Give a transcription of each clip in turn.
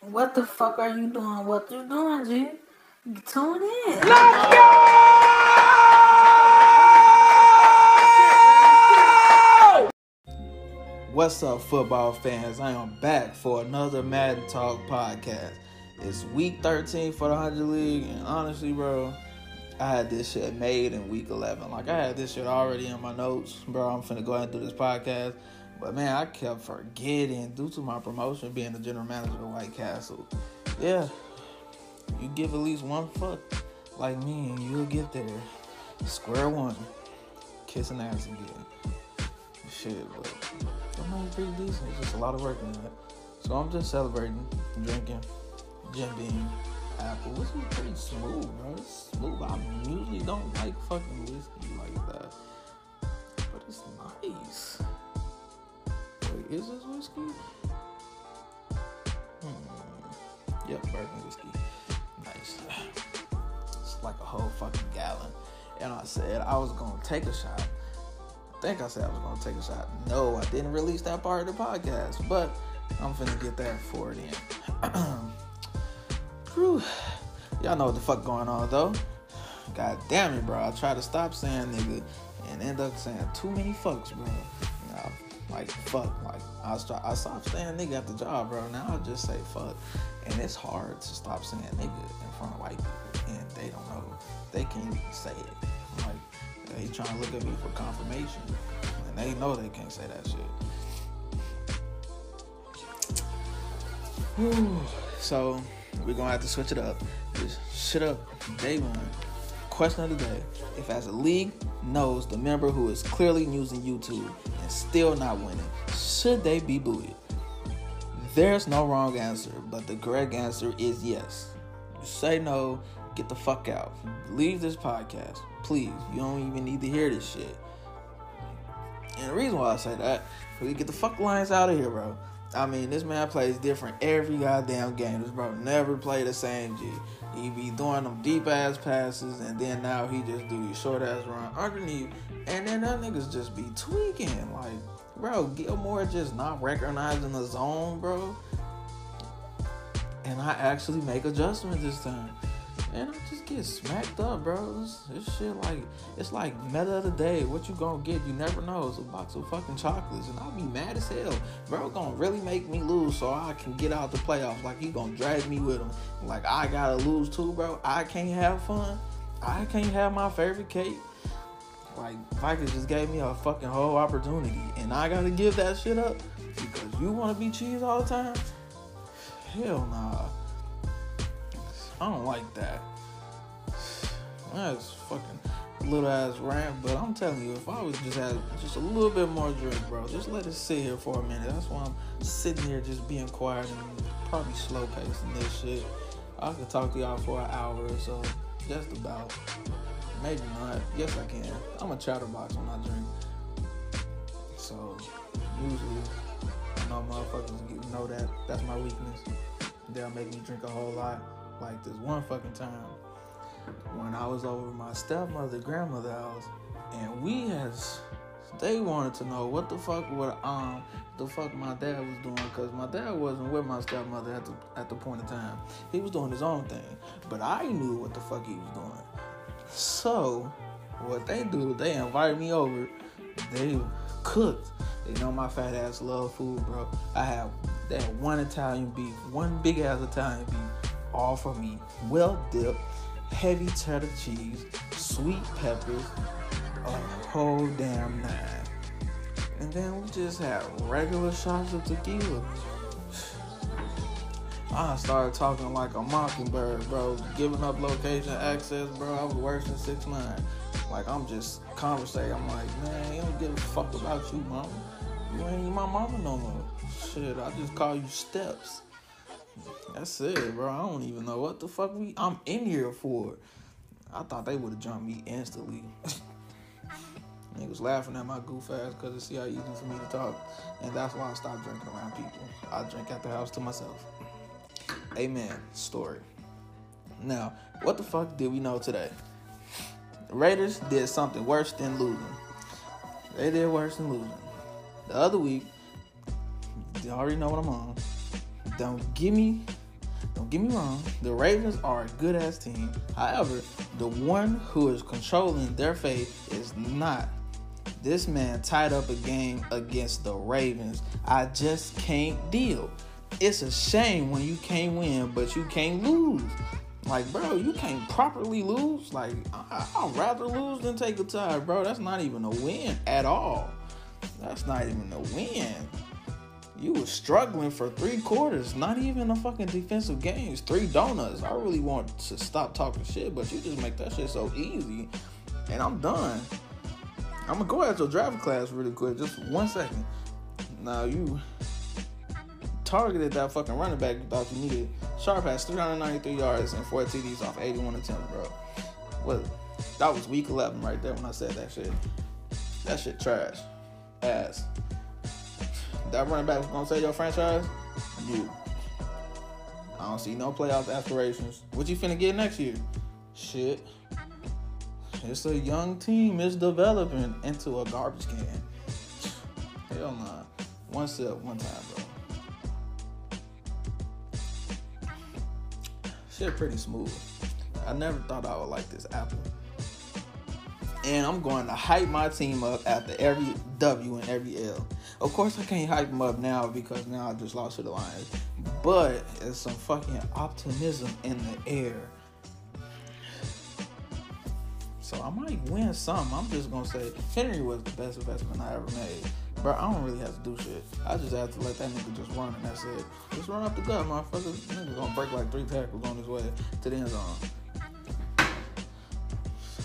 What the fuck are you doing? What you doing, G? Tune in. Let's go! What's up, football fans? I am back for another Madden Talk podcast. It's week 13 for the 100 League, and honestly, bro, I had this shit made in week 11. Like, I had this shit already in my notes, bro. I'm finna go ahead and do this podcast. But man, I kept forgetting due to my promotion being the general manager of White Castle. Yeah, you give at least one fuck like me, and you'll get there. Square one. Kissing ass again. Shit, but I'm not pretty decent. It's just a lot of work in that. So I'm just celebrating, drinking, Jim Beam, apple, which is pretty smooth, bro. It's smooth. I usually don't like fucking whiskey like that. But it's nice. Is this whiskey? Hmm. Yep, bourbon whiskey. Nice. It's like a whole fucking gallon. And I said I was gonna take a shot. I think I said I was gonna take a shot. No, I didn't release that part of the podcast, but I'm finna get that for it in. Y'all know what the fuck going on though. God damn it, bro. I try to stop saying nigga and end up saying too many fucks, bro. You know, like fuck. Like I try- I saying nigga at the job, bro. Now I just say fuck. And it's hard to stop saying nigga in front of white people. And they don't know. They can't even say it. Like they trying to look at me for confirmation. And they know they can't say that shit. Whew. So we're gonna have to switch it up. Just shut up. Day one. Question of the day. If as a league knows the member who is clearly using YouTube and still not winning, should they be booted? There's no wrong answer, but the correct answer is yes. You say no, get the fuck out. Leave this podcast. Please. You don't even need to hear this shit. And the reason why I say that, we get the fuck lines out of here, bro. I mean, this man plays different every goddamn game. This bro never play the same G. He be doing them deep ass passes, and then now he just do these short ass run underneath, and then that niggas just be tweaking. Like, bro, Gilmore just not recognizing the zone, bro. And I actually make adjustments this time. And I just get smacked up, bro. This, this shit like it's like meta of the day. What you gonna get? You never know. It's a box of fucking chocolates, and I'll be mad as hell. Bro, gonna really make me lose so I can get out the playoffs. Like he gonna drag me with him. Like I gotta lose too, bro. I can't have fun. I can't have my favorite cake. Like Vikings just gave me a fucking whole opportunity, and I gotta give that shit up because you wanna be cheese all the time. Hell nah. I don't like that. That's fucking little ass rant, but I'm telling you, if I was just had just a little bit more drink, bro, just let it sit here for a minute. That's why I'm sitting here just being quiet and probably slow pacing this shit. I could talk to y'all for an hour or so, just about. Maybe not. Yes, I can. I'm a chatterbox when I drink. So usually, I know motherfuckers know that that's my weakness. They'll make me drink a whole lot. Like this one fucking time when I was over my stepmother, grandmother house, and we has they wanted to know what the fuck what um the fuck my dad was doing because my dad wasn't with my stepmother at the at the point of time. He was doing his own thing, but I knew what the fuck he was doing. So what they do, they invite me over. They cooked. They know my fat ass love food, bro. I have that one Italian beef, one big ass Italian beef, for me, well dipped, heavy cheddar cheese, sweet peppers, a whole damn nine. And then we just had regular shots of tequila. I started talking like a mockingbird, bro. Giving up location access, bro. I was worse than six nine. Like I'm just conversating. I'm like, man, you don't give a fuck about you, mama. You ain't my mama no more. Shit, I just call you steps. That's it, bro. I don't even know what the fuck we I'm in here for. I thought they would have jumped me instantly. Niggas laughing at my goof ass because they see how easy for me to talk. And that's why I stopped drinking around people. I drink at the house to myself. Amen. Story. Now, what the fuck did we know today? The Raiders did something worse than losing. They did worse than losing. The other week, you already know what I'm on. Don't give me Don't get me wrong, the Ravens are a good ass team. However, the one who is controlling their fate is not. This man tied up a game against the Ravens. I just can't deal. It's a shame when you can't win, but you can't lose. Like, bro, you can't properly lose. Like, I- I'd rather lose than take a tie, bro. That's not even a win at all. That's not even a win. You were struggling for three quarters, not even a fucking defensive games, three donuts. I really want to stop talking shit, but you just make that shit so easy. And I'm done. I'm gonna go at your draft class really quick, just one second. Now you targeted that fucking running back you thought you needed. Sharp has 393 yards and four TDs off 81 attempts, bro. What? That was week 11 right there when I said that shit. That shit trash. Ass. That running back was gonna save your franchise? You. I don't see no playoff aspirations. What you finna get next year? Shit. It's a young team. It's developing into a garbage can. Hell nah. One sip, one time, bro. Shit pretty smooth. I never thought I would like this apple. And I'm going to hype my team up after every W and every L. Of course, I can't hype them up now because now I just lost to the Lions. But there's some fucking optimism in the air. So I might win some. I'm just gonna say Henry was the best investment I ever made. Bro, I don't really have to do shit. I just have to let that nigga just run and that's it. Just run up the gut, motherfucker. Nigga gonna break like three tackles on his way to the end zone.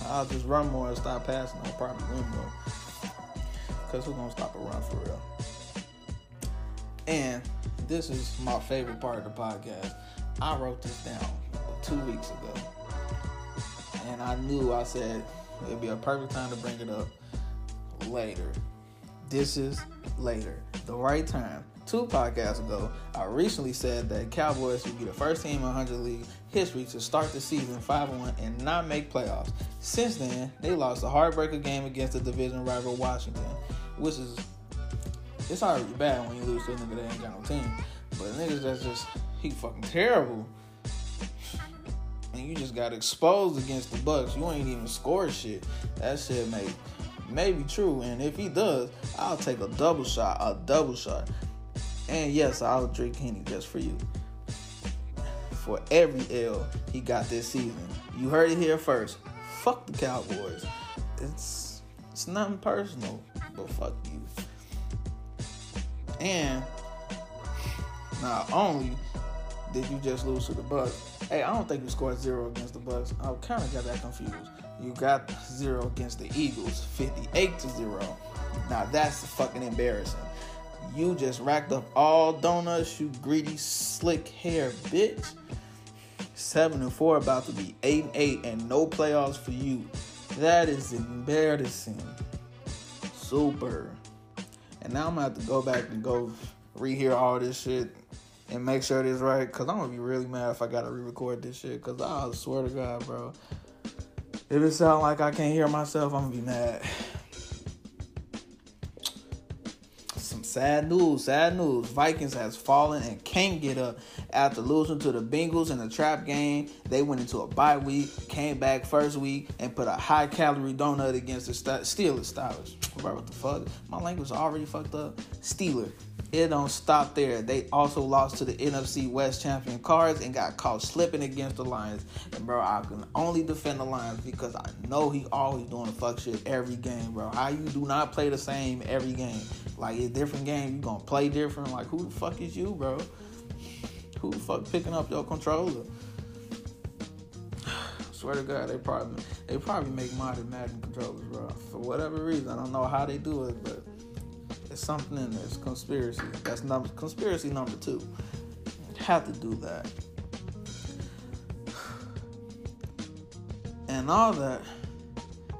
I'll just run more and stop passing. I'll probably win more. Cause who's gonna stop a run for real? And this is my favorite part of the podcast. I wrote this down two weeks ago. And I knew I said it'd be a perfect time to bring it up later. This is later. The right time. Two podcasts ago, I recently said that Cowboys would be the first team in 100 league history to start the season 5-1 and not make playoffs. Since then, they lost a heartbreaker game against the division rival Washington, which is it's already bad when you lose to a nigga that ain't got no team. But niggas that's just he fucking terrible. And you just got exposed against the Bucks. You ain't even score shit. That shit may may be true. And if he does, I'll take a double shot. A double shot. And yes, I'll drink Henny just for you. For every L he got this season. You heard it here first. Fuck the Cowboys. It's it's nothing personal, but fuck you. And not only did you just lose to the Bucks, hey, I don't think you scored zero against the Bucks. I kind of got that confused. You got zero against the Eagles, 58 to zero. Now that's fucking embarrassing. You just racked up all donuts, you greedy, slick hair bitch. Seven and four, about to be eight and eight, and no playoffs for you. That is embarrassing. Super. And now I'm gonna have to go back and go rehear all this shit and make sure this right. Cause I'm gonna be really mad if I gotta re-record this shit. Cause I swear to God, bro. If it sound like I can't hear myself, I'm gonna be mad. Sad news, sad news. Vikings has fallen and can't get up after losing to the Bengals in the trap game. They went into a bye week, came back first week, and put a high calorie donut against the St- Steelers. Steelers. Bro, what the fuck? My language already fucked up. Steeler. It don't stop there. They also lost to the NFC West champion Cards and got caught slipping against the Lions. And bro, I can only defend the Lions because I know he always doing the fuck shit every game, bro. How you do not play the same every game? Like a different game, you gonna play different. Like who the fuck is you, bro? Who the fuck picking up your controller? Swear to God, they probably they probably make modern Madden controllers, bro. For whatever reason, I don't know how they do it, but it's something in there. It's conspiracy. That's number conspiracy number two. Have to do that. And all that,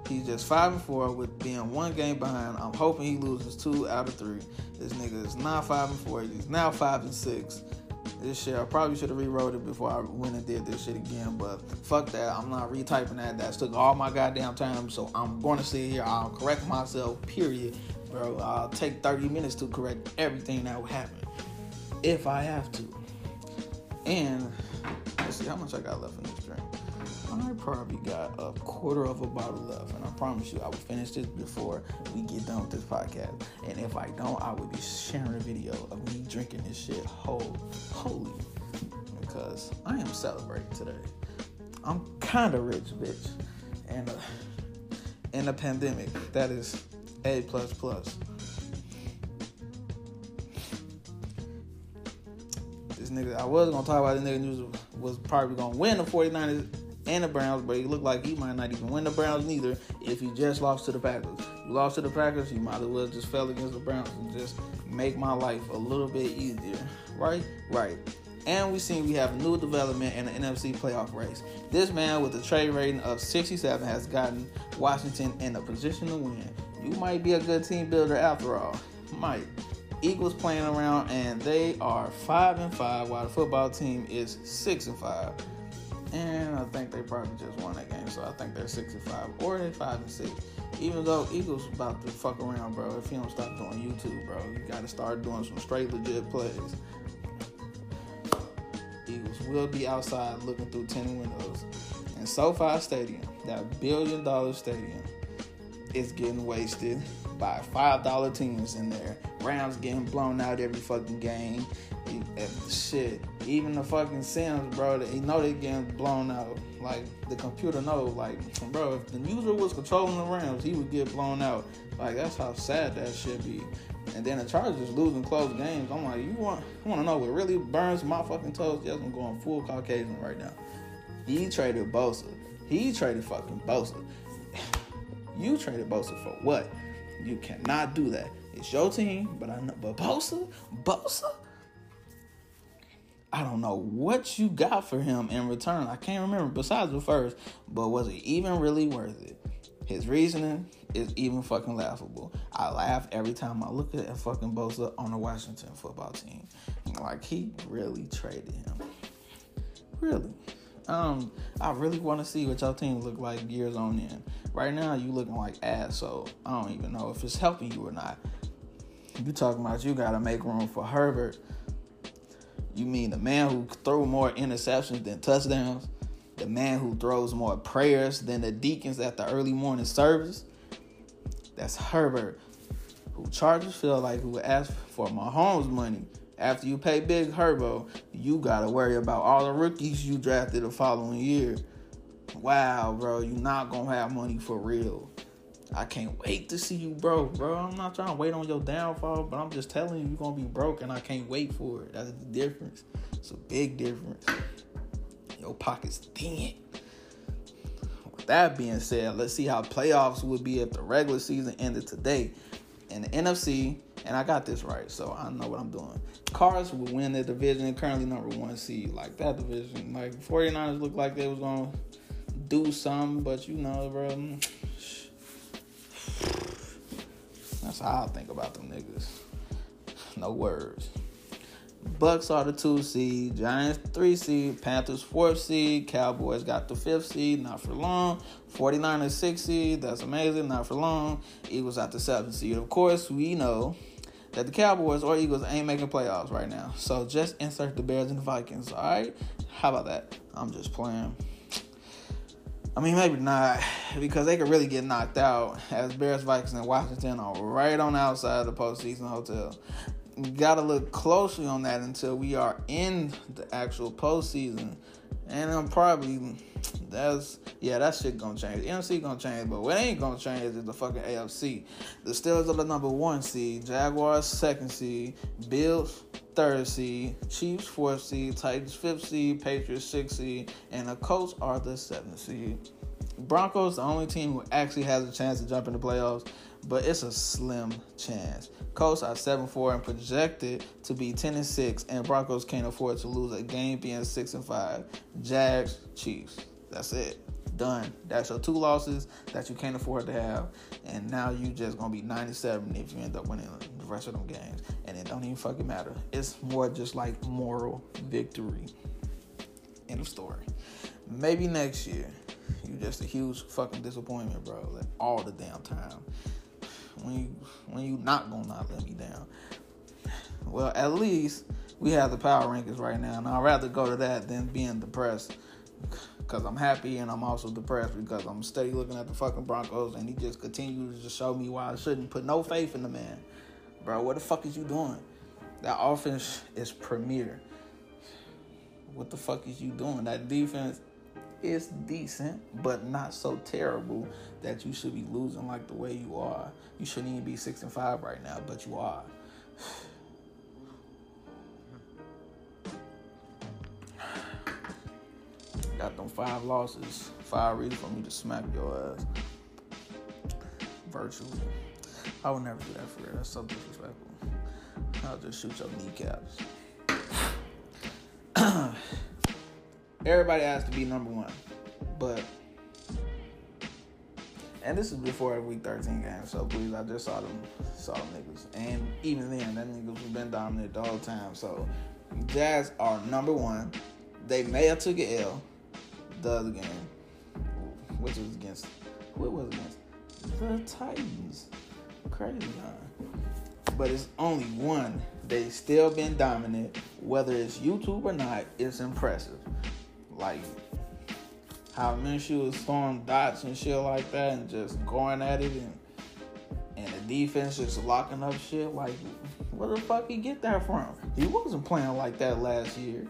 he's just five and four with being one game behind. I'm hoping he loses two out of three. This nigga is not five and four. He's now five and six. This shit, I probably should have rewrote it before I went and did this shit again. But fuck that. I'm not retyping that. That took all my goddamn time. So I'm going to sit here. I'll correct myself. Period, bro. I'll take 30 minutes to correct everything that would happen if I have to. And let's see how much I got left in this drink. I probably got a quarter of a bottle left, and I promise you, I will finish this before we get done with this podcast. And if I don't, I will be sharing a video of me drinking this shit whole, holy, because I am celebrating today. I'm kind of rich, bitch, and uh, in a pandemic, that is a plus plus. This nigga, I was gonna talk about this nigga news was probably gonna win the 49ers and the Browns, but he looked like he might not even win the Browns neither if he just lost to the Packers. You lost to the Packers, you might as well just fell against the Browns and just make my life a little bit easier. Right? Right. And we seen we have a new development in the NFC playoff race. This man with a trade rating of 67 has gotten Washington in a position to win. You might be a good team builder after all. Might. Eagles playing around and they are five and five while the football team is six and five. And I think they probably just won that game, so I think they're 65 or they five and six. Even though Eagles about to fuck around, bro. If you don't stop doing YouTube, bro, you gotta start doing some straight legit plays. Eagles will be outside looking through 10 windows. And SoFi Stadium, that billion dollar stadium, is getting wasted by $5 teams in there. Rams getting blown out every fucking game. Shit, even the fucking Sims, bro, they know they getting blown out. Like the computer know, like, bro, if the user was controlling the Rams, he would get blown out. Like that's how sad that should be. And then the Chargers losing close games. I'm like, you want you want to know what really burns my fucking toes? Yes, I'm going full Caucasian right now. He traded Bosa. He traded fucking Bosa. You traded Bosa for what? You cannot do that. It's your team, but I know. But Bosa, Bosa. I don't know what you got for him in return. I can't remember besides the first, but was it even really worth it? His reasoning is even fucking laughable. I laugh every time I look at fucking Bosa on the Washington football team. Like he really traded him. Really. Um, I really want to see what your team look like years on end. Right now, you looking like ass, so I don't even know if it's helping you or not. You talking about you gotta make room for Herbert. You mean the man who throw more interceptions than touchdowns? The man who throws more prayers than the deacons at the early morning service? That's Herbert. Who charges feel like who asked for Mahomes money after you pay Big Herbo, you gotta worry about all the rookies you drafted the following year. Wow, bro, you not gonna have money for real. I can't wait to see you broke, bro. I'm not trying to wait on your downfall, but I'm just telling you, you're gonna be broke, and I can't wait for it. That's the difference. It's a big difference. Your pocket's thin. With that being said, let's see how playoffs would be if the regular season ended today. In the NFC, and I got this right, so I know what I'm doing. Cards will win the division, currently number one seed. Like that division, like 49ers look like they was gonna do something, but you know, bro. Mm, that's how I think about them niggas. No words. Bucks are the two seed, Giants three seed, Panthers fourth seed, Cowboys got the fifth seed, not for long. 49ers six seed, that's amazing, not for long. Eagles at the seventh seed. Of course, we know that the Cowboys or Eagles ain't making playoffs right now. So just insert the Bears and the Vikings, all right? How about that? I'm just playing. I mean, maybe not, because they could really get knocked out as Bears, Vikings, and Washington are right on the outside of the postseason hotel. Got to look closely on that until we are in the actual postseason. And I'm probably that's yeah, that shit gonna change. The NFC gonna change, but what ain't gonna change is the fucking AFC. The Steelers are the number one seed, Jaguars second seed, Bills third seed, Chiefs fourth seed, Titans fifth seed, Patriots sixth seed, and the Colts are the seventh seed. Broncos the only team who actually has a chance to jump in the playoffs, but it's a slim chance. Colts are 7 4 and projected to be 10 and 6, and Broncos can't afford to lose a game being 6 and 5. Jags, Chiefs. That's it. Done. That's your two losses that you can't afford to have. And now you just gonna be 97 if you end up winning the rest of them games. And it don't even fucking matter. It's more just like moral victory. End of story. Maybe next year. You just a huge fucking disappointment, bro. Like all the damn time. When you when you not gonna not let me down. Well, at least we have the power rankings right now, and I'd rather go to that than being depressed. Cause I'm happy and I'm also depressed because I'm steady looking at the fucking Broncos and he just continues to show me why I shouldn't put no faith in the man. Bro, what the fuck is you doing? That offense is premier. What the fuck is you doing? That defense is decent, but not so terrible that you should be losing like the way you are. You shouldn't even be six and five right now, but you are. Got them five losses, five reasons for me to smack your ass. Virtually. I would never do that for real. That's so disrespectful. I'll just shoot your kneecaps. Everybody has to be number one. But and this is before week 13 game, so please, I just saw them saw them niggas. And even then, that niggas have been dominant the whole time. So Jags are number one. They may have took an L the other game, which was against who it was against the Titans. Crazy, huh? But it's only one. They still been dominant. Whether it's YouTube or not, it's impressive. Like how Minshew was throwing dots and shit like that and just going at it and and the defense just locking up shit. Like, where the fuck he get that from? He wasn't playing like that last year.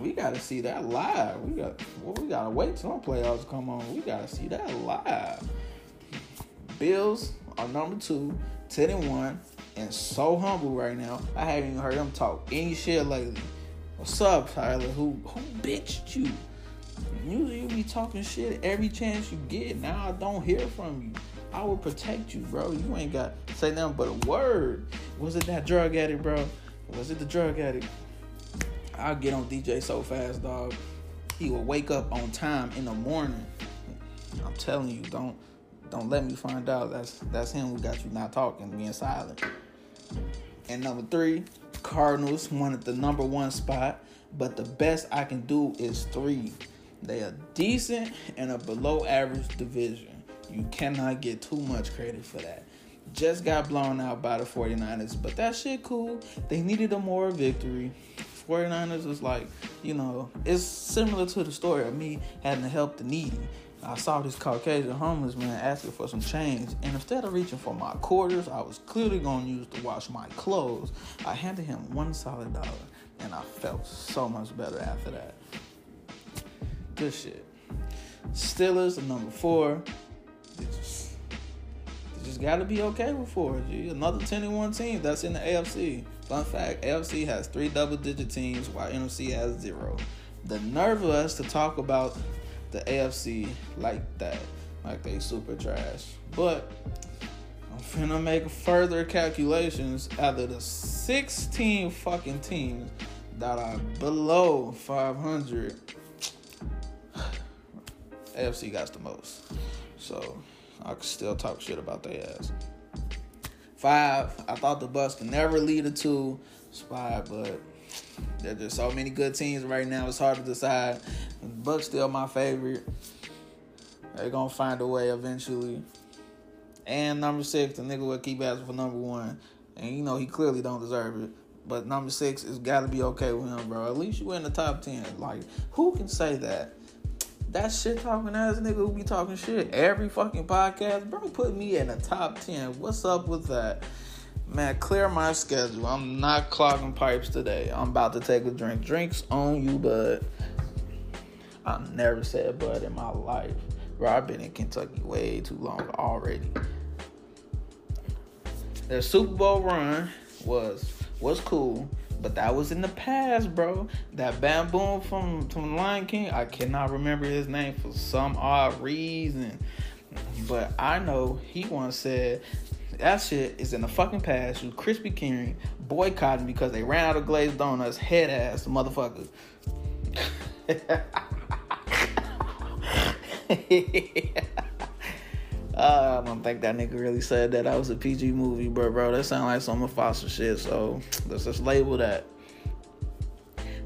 We gotta see that live. We got well, we gotta wait till the playoffs come on. We gotta see that live. Bills are number two, 10 and 1, and so humble right now. I haven't even heard them talk any shit lately. What's up, Tyler? Who who bitched you? Usually you be talking shit every chance you get. Now I don't hear from you. I will protect you, bro. You ain't got say nothing but a word. Was it that drug addict, bro? Was it the drug addict? I'll get on DJ so fast, dog. He will wake up on time in the morning. I'm telling you, don't don't let me find out. That's that's him who got you not talking, being silent. And number three, Cardinals wanted the number one spot, but the best I can do is three. They are decent and a below average division. You cannot get too much credit for that. Just got blown out by the 49ers, but that shit cool. They needed a more victory. 49ers is like, you know, it's similar to the story of me having to help the needy. I saw this Caucasian homeless man asking for some change, and instead of reaching for my quarters, I was clearly going to use to wash my clothes. I handed him one solid dollar, and I felt so much better after that. Good shit. Steelers number four. They just, they just got to be okay with four. G. Another 10 and 1 team that's in the AFC. Fun fact AFC has three double digit teams while NFC has zero. The nerve of us to talk about the AFC like that, like they super trash. But I'm finna make further calculations out of the 16 fucking teams that are below 500. AFC got the most. So I can still talk shit about their ass. Five, I thought the Bucks could never lead a two spot, but there's so many good teams right now. It's hard to decide. Bucks still my favorite. They're gonna find a way eventually. And number six, the nigga will keep asking for number one. And you know he clearly don't deserve it. But number six has gotta be okay with him, bro. At least you in the top ten. Like, who can say that? That shit talking ass nigga who be talking shit every fucking podcast, bro, put me in the top 10. What's up with that? Man, clear my schedule. I'm not clogging pipes today. I'm about to take a drink. Drinks on you, bud. I never said bud in my life. Bro, I've been in Kentucky way too long already. Their Super Bowl run was was cool. But that was in the past, bro. That Bam Boom from from Lion King, I cannot remember his name for some odd reason. But I know he once said that shit is in the fucking past. You Krispy Kreme boycotting because they ran out of glazed donuts. Head ass motherfucker. Uh, I don't think that nigga really said that. That was a PG movie, bro. Bro, that sound like some of Foster shit. So let's just label that.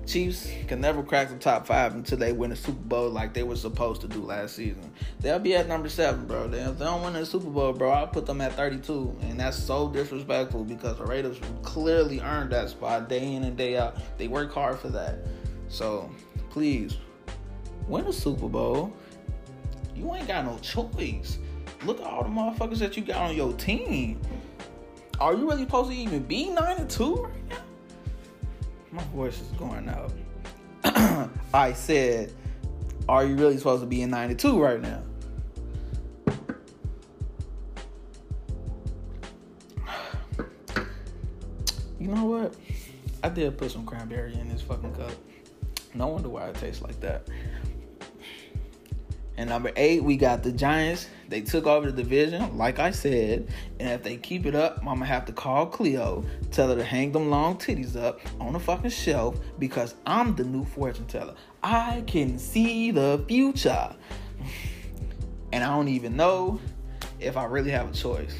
Chiefs can never crack the top five until they win a Super Bowl like they were supposed to do last season. They'll be at number seven, bro. They, if they don't win the Super Bowl, bro, I'll put them at 32. And that's so disrespectful because the Raiders clearly earned that spot day in and day out. They work hard for that. So please, win a Super Bowl. You ain't got no choice. Look at all the motherfuckers that you got on your team. Are you really supposed to even be 9 and 2 right now? My voice is going out. I said, Are you really supposed to be in 92 right now? You know what? I did put some cranberry in this fucking cup. No wonder why it tastes like that. And number eight, we got the Giants. They took over the division, like I said. And if they keep it up, I'm gonna have to call Cleo, tell her to hang them long titties up on the fucking shelf because I'm the new fortune teller. I can see the future. And I don't even know if I really have a choice.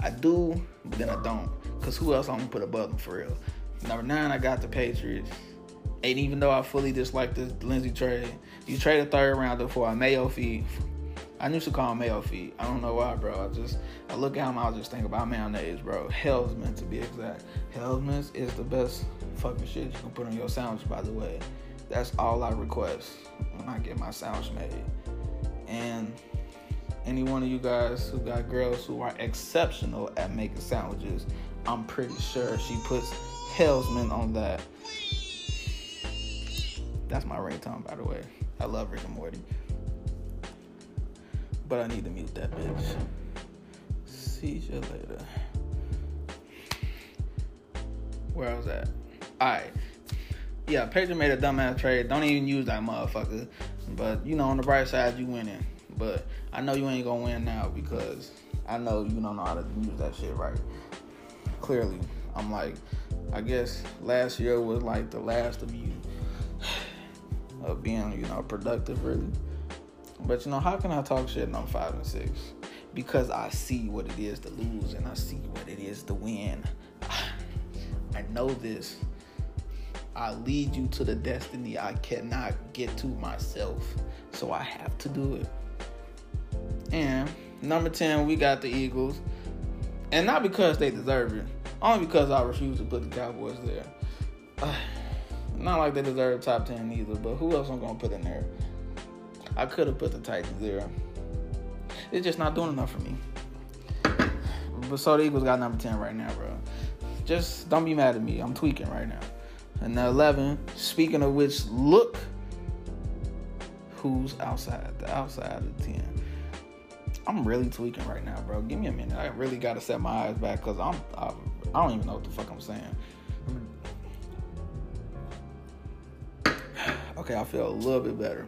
I do, but then I don't. Cause who else I'm gonna put above them for real? Number nine, I got the Patriots. And even though I fully dislike this Lindsey trade, you trade a third rounder for a Mayo feed. I used to call him Mayo feed. I don't know why, bro. I just I look at him, I was just think about mayonnaise, bro. Hellmann's to be exact. Hellmann's is the best fucking shit you can put on your sandwich, by the way. That's all I request when I get my sandwich made. And any one of you guys who got girls who are exceptional at making sandwiches, I'm pretty sure she puts Hellsman on that. That's my ringtone, by the way. I love Rick and Morty. But I need to mute that bitch. See you later. Where I was at? Alright. Yeah, Patriot made a dumbass trade. Don't even use that motherfucker. But you know, on the bright side, you winning. But I know you ain't gonna win now because I know you don't know how to use that shit right. Clearly, I'm like, I guess last year was like the last of you of being, you know, productive really. But you know, how can I talk shit and I'm five and six? Because I see what it is to lose and I see what it is to win. I know this. I lead you to the destiny I cannot get to myself. So I have to do it. And number 10, we got the Eagles. And not because they deserve it, only because I refuse to put the Cowboys there. Not like they deserve top 10 either, but who else I'm to put in there? I could have put the Titans there. It's just not doing enough for me. But so the Eagles got number 10 right now, bro. Just don't be mad at me. I'm tweaking right now. And the 11, speaking of which, look who's outside, the outside of 10. I'm really tweaking right now, bro. Give me a minute. I really got to set my eyes back because I'm, I, I don't even know what the fuck I'm saying. Okay, I feel a little bit better.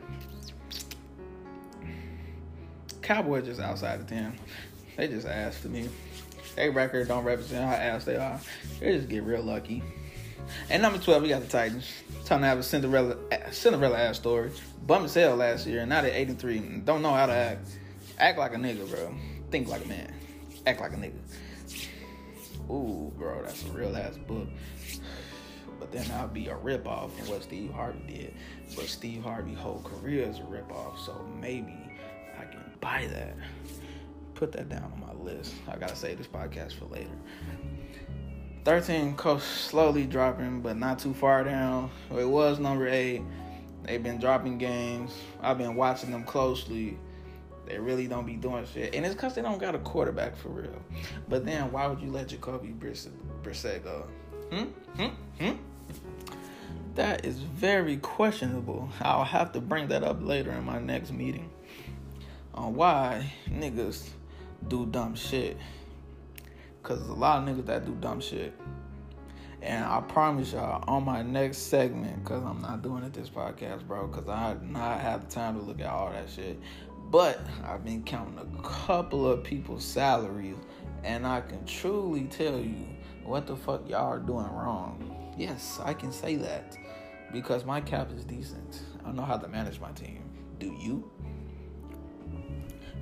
Cowboys just outside the 10. They just asked to me. Their record don't represent how ass they are. They just get real lucky. And number 12, we got the Titans. Time to have a Cinderella Cinderella ass story. Bum as hell last year, and now they're 8 and 3. Don't know how to act. Act like a nigga, bro. Think like a man. Act like a nigga. Ooh, bro, that's a real ass book. But then that'll be a ripoff of what Steve Harvey did. But Steve Harvey's whole career is a ripoff, so maybe I can buy that. Put that down on my list. I gotta save this podcast for later. 13 Colts slowly dropping, but not too far down. It was number eight. They've been dropping games. I've been watching them closely. They really don't be doing shit. And it's because they don't got a quarterback for real. But then why would you let Jacoby Brissett go? Hmm? Hmm? Hmm? That is very questionable. I'll have to bring that up later in my next meeting. On why niggas do dumb shit. Cause a lot of niggas that do dumb shit. And I promise y'all on my next segment, cause I'm not doing it this podcast, bro, cause I not have the time to look at all that shit. But I've been counting a couple of people's salaries, and I can truly tell you what the fuck y'all are doing wrong. Yes, I can say that because my cap is decent. I know how to manage my team. Do you?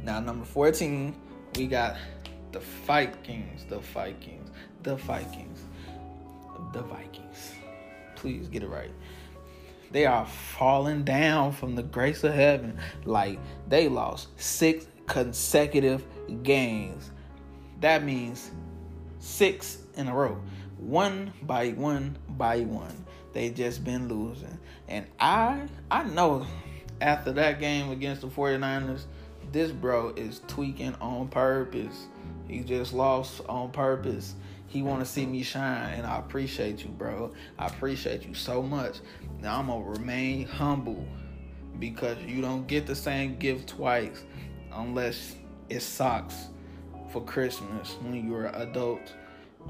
Now, number 14, we got the Vikings, the Vikings, the Vikings, the Vikings. Please get it right. They are falling down from the grace of heaven. Like they lost six consecutive games. That means six in a row. One by one by one. They just been losing. And I I know after that game against the 49ers, this bro is tweaking on purpose. He just lost on purpose. He want to see me shine, and I appreciate you, bro. I appreciate you so much. Now I'm gonna remain humble because you don't get the same gift twice unless it socks for Christmas when you're an adult.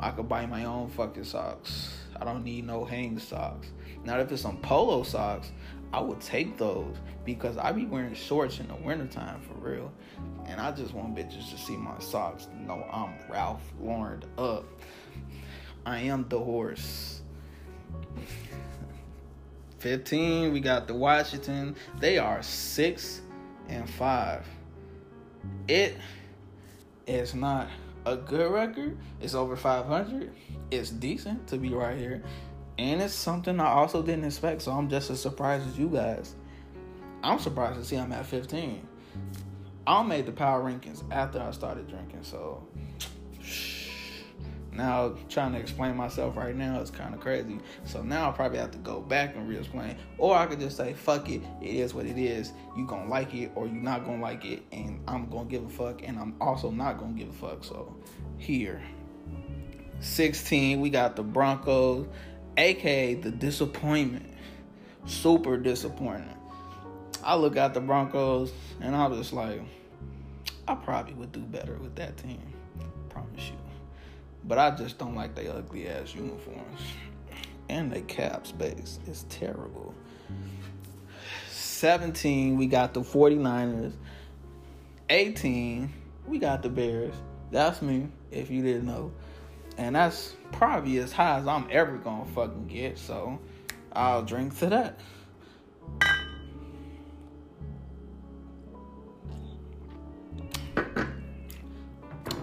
I could buy my own fucking socks. I don't need no hang socks. Now if it's some polo socks, I would take those because I be wearing shorts in the wintertime for real. And I just want bitches to see my socks. No, I'm Ralph Lauren up. I am the horse. 15, we got the Washington. They are six and five. It is not a good record. It's over 500. It's decent to be right here. And it's something I also didn't expect, so I'm just as surprised as you guys. I'm surprised to see I'm at 15. I made the power rankings after I started drinking, so now trying to explain myself right now is kind of crazy. So now I probably have to go back and re-explain, or I could just say, "Fuck it, it is what it is. You gonna like it, or you not gonna like it, and I'm gonna give a fuck, and I'm also not gonna give a fuck." So here, 16, we got the Broncos, aka the disappointment, super disappointing. I look at the Broncos and I'm just like, I probably would do better with that team. But I just don't like their ugly ass uniforms. And their cap space It's terrible. 17, we got the 49ers. 18, we got the Bears. That's me, if you didn't know. And that's probably as high as I'm ever gonna fucking get, so I'll drink to that.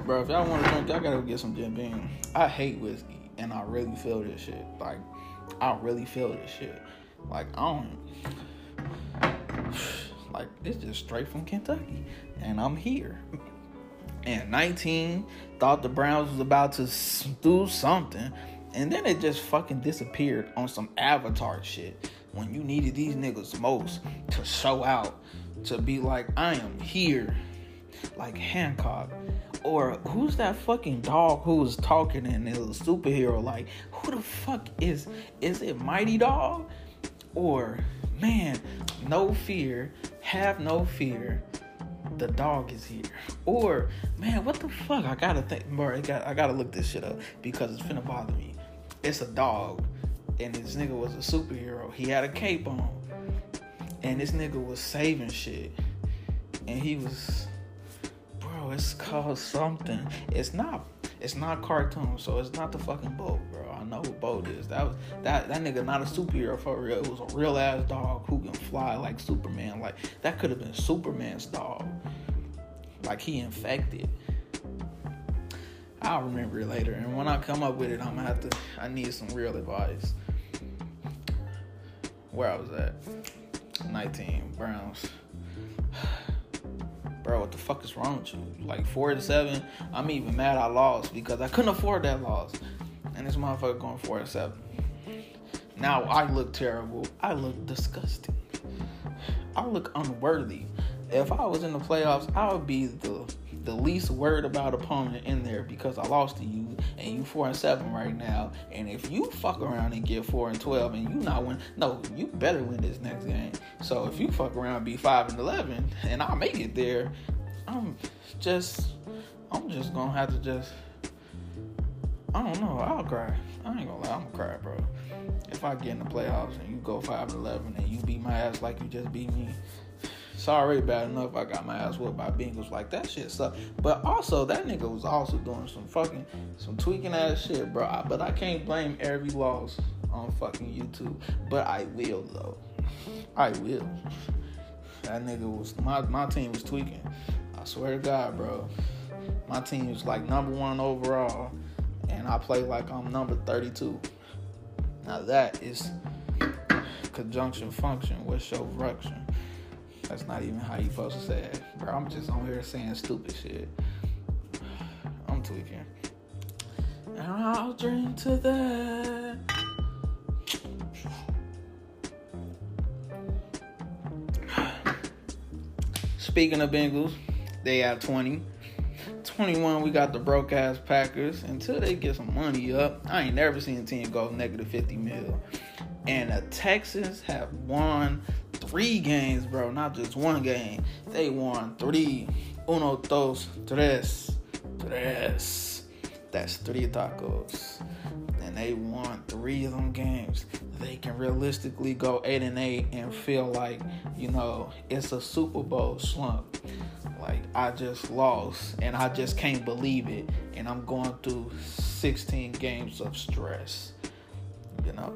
Bro, if y'all want to drink, y'all gotta get some Jim Beam. I hate whiskey, and I really feel this shit. Like, I really feel this shit. Like, I don't. Like, it's just straight from Kentucky, and I'm here. And 19, thought the Browns was about to do something, and then it just fucking disappeared on some Avatar shit when you needed these niggas most to show out, to be like, I am here, like Hancock. Or who's that fucking dog who was talking and was a superhero? Like, who the fuck is is it Mighty Dog? Or man, no fear, have no fear. The dog is here. Or man, what the fuck? I gotta think, bro. I got I gotta look this shit up because it's finna bother me. It's a dog, and this nigga was a superhero. He had a cape on, and this nigga was saving shit, and he was it's called something. It's not. It's not cartoon, so it's not the fucking boat, bro. I know what boat is. That was that that nigga not a superhero for real. It was a real ass dog who can fly like Superman. Like that could have been Superman's dog. Like he infected. I'll remember it later, and when I come up with it, I'm gonna have to. I need some real advice. Where I was at, 19 Browns bro, what the fuck is wrong with you? Like four to seven, I'm even mad I lost because I couldn't afford that loss. And this motherfucker going four to seven. Now I look terrible. I look disgusting. I look unworthy. If I was in the playoffs, I would be the the least worried about opponent in there because I lost to you and you four and seven right now. And if you fuck around and get four and twelve and you not win, no, you better win this next game. So if you fuck around and be five and eleven and I make it there, I'm just I'm just gonna have to just I don't know, I'll cry. I ain't gonna lie, I'm gonna cry, bro. If I get in the playoffs and you go five and eleven and you beat my ass like you just beat me, it's already bad enough I got my ass whooped by Bengals like that shit sucked. But also that nigga was also doing some fucking some tweaking ass shit, bro. I, but I can't blame every loss on fucking YouTube. But I will though. I will. That nigga was my my team was tweaking. I swear to God, bro. My team was like number one overall, and I play like I'm number 32. Now that is conjunction function. What's your function? That's not even how you supposed to say it. Bro, I'm just on here saying stupid shit. I'm tweaking. And I'll drink to that. Speaking of Bengals, they have 20. 21, we got the broke ass Packers. Until they get some money up, I ain't never seen a team go negative 50 mil. And the Texans have won three games, bro. Not just one game. They won three. Uno, dos, tres. Tres. That's three tacos. And they won three of them games. They can realistically go eight and eight and feel like, you know, it's a Super Bowl slump. Like I just lost and I just can't believe it. And I'm going through 16 games of stress. You know.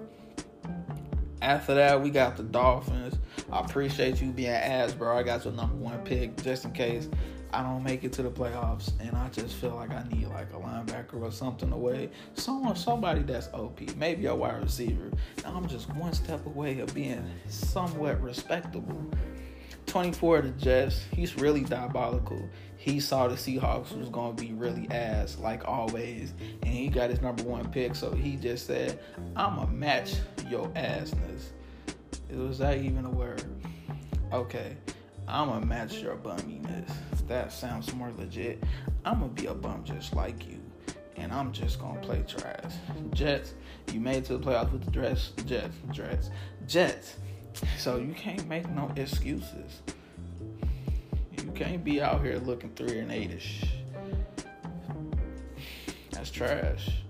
After that, we got the Dolphins. I appreciate you being ass, bro. I got your number one pick just in case I don't make it to the playoffs, and I just feel like I need like a linebacker or something away. Someone, somebody that's OP, maybe a wide receiver. Now I'm just one step away of being somewhat respectable. 24 the Jets, he's really diabolical. He saw the Seahawks was gonna be really ass like always, and he got his number one pick. So he just said, "I'ma match your assness." Was that even a word? Okay, I'ma match your bumminess. That sounds more legit. I'ma be a bum just like you, and I'm just gonna play trash. Jets, you made to the playoffs with the dress. Jets, Jets, Jets. So you can't make no excuses. You can't be out here looking three and eight-ish. That's trash.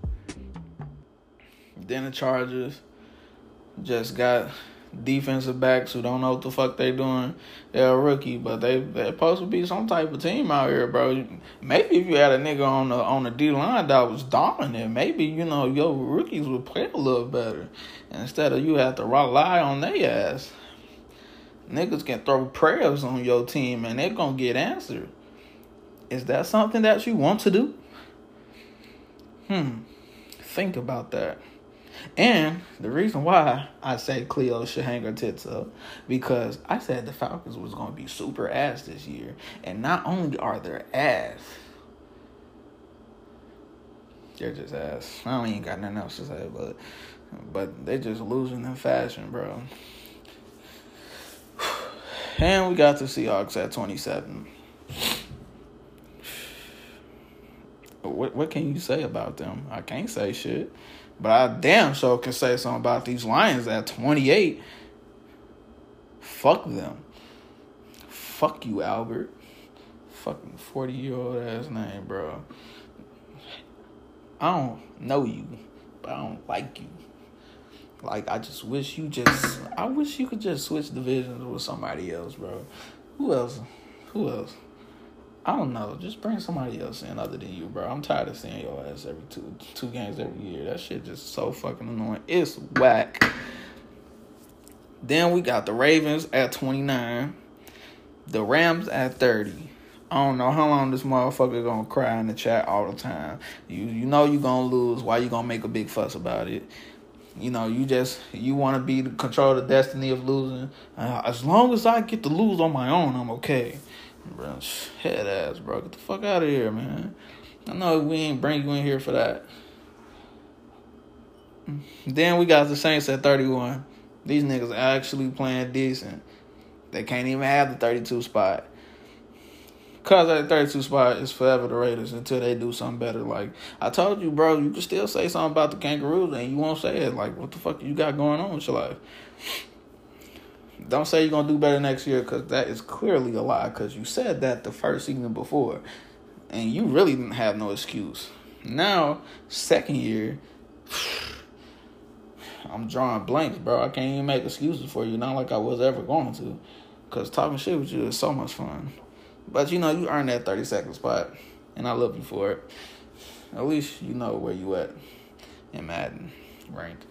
Then the Chargers just got defensive backs who don't know what the fuck they doing. They're a rookie, but they they're supposed to be some type of team out here, bro. Maybe if you had a nigga on the on the D line that was dominant, maybe you know your rookies would play a little better instead of you have to rely on their ass. Niggas can throw prayers on your team and they're gonna get answered. Is that something that you want to do? Hmm. Think about that. And the reason why I say Cleo should hang her tits up because I said the Falcons was going to be super ass this year, and not only are they ass, they're just ass. I don't even got nothing else to say, but but they just losing in fashion, bro. And we got the Seahawks at twenty seven. What what can you say about them? I can't say shit. But I damn sure can say something about these Lions at 28. Fuck them. Fuck you, Albert. Fucking 40 year old ass name, bro. I don't know you, but I don't like you. Like, I just wish you just, I wish you could just switch divisions with somebody else, bro. Who else? Who else? I don't know. Just bring somebody else in other than you, bro. I'm tired of seeing your ass every two two games every year. That shit just so fucking annoying. It's whack. Then we got the Ravens at 29, the Rams at 30. I don't know how long this motherfucker gonna cry in the chat all the time. You you know you gonna lose. Why you gonna make a big fuss about it? You know you just you want to be the control the destiny of losing. Uh, as long as I get to lose on my own, I'm okay. Bro, head ass, bro. Get the fuck out of here, man. I know we ain't bring you in here for that. Then we got the Saints at 31. These niggas actually playing decent. They can't even have the 32 spot. Cause that 32 spot is forever the Raiders until they do something better. Like I told you, bro, you can still say something about the Kangaroos and you won't say it. Like what the fuck you got going on with your life? Don't say you're gonna do better next year because that is clearly a lie. Because you said that the first season before, and you really didn't have no excuse. Now, second year, I'm drawing blanks, bro. I can't even make excuses for you. Not like I was ever going to. Because talking shit with you is so much fun. But you know, you earned that 30 second spot, and I love you for it. At least you know where you at in Madden ranked.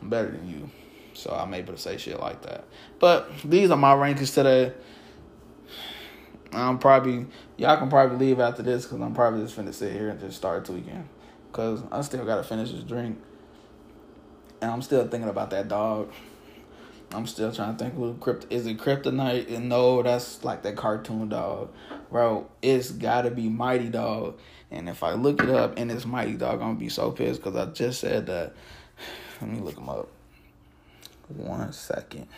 I'm better than you. So I'm able to say shit like that. But these are my rankings today. I'm probably y'all can probably leave after this because I'm probably just finna sit here and just start tweaking. Cause I still gotta finish this drink. And I'm still thinking about that dog. I'm still trying to think who crypt is it Kryptonite? And no, that's like that cartoon dog. Bro, it's gotta be Mighty Dog. And if I look it up and it's Mighty Dog, I'm gonna be so pissed because I just said that. Let me look him up. One second.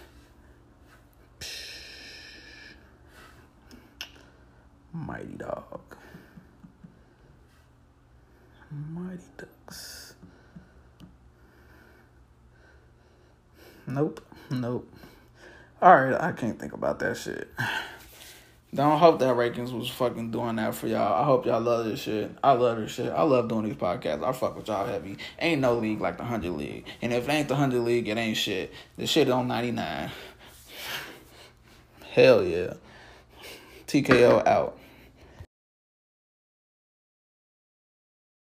Mighty Dog. Mighty Ducks. Nope. Nope. Alright, I can't think about that shit. Don't hope that rankings was fucking doing that for y'all. I hope y'all love this shit. I love this shit. I love doing these podcasts. I fuck with y'all heavy. Ain't no league like the 100 League. And if it ain't the 100 League, it ain't shit. The shit on 99. Hell yeah. TKO out.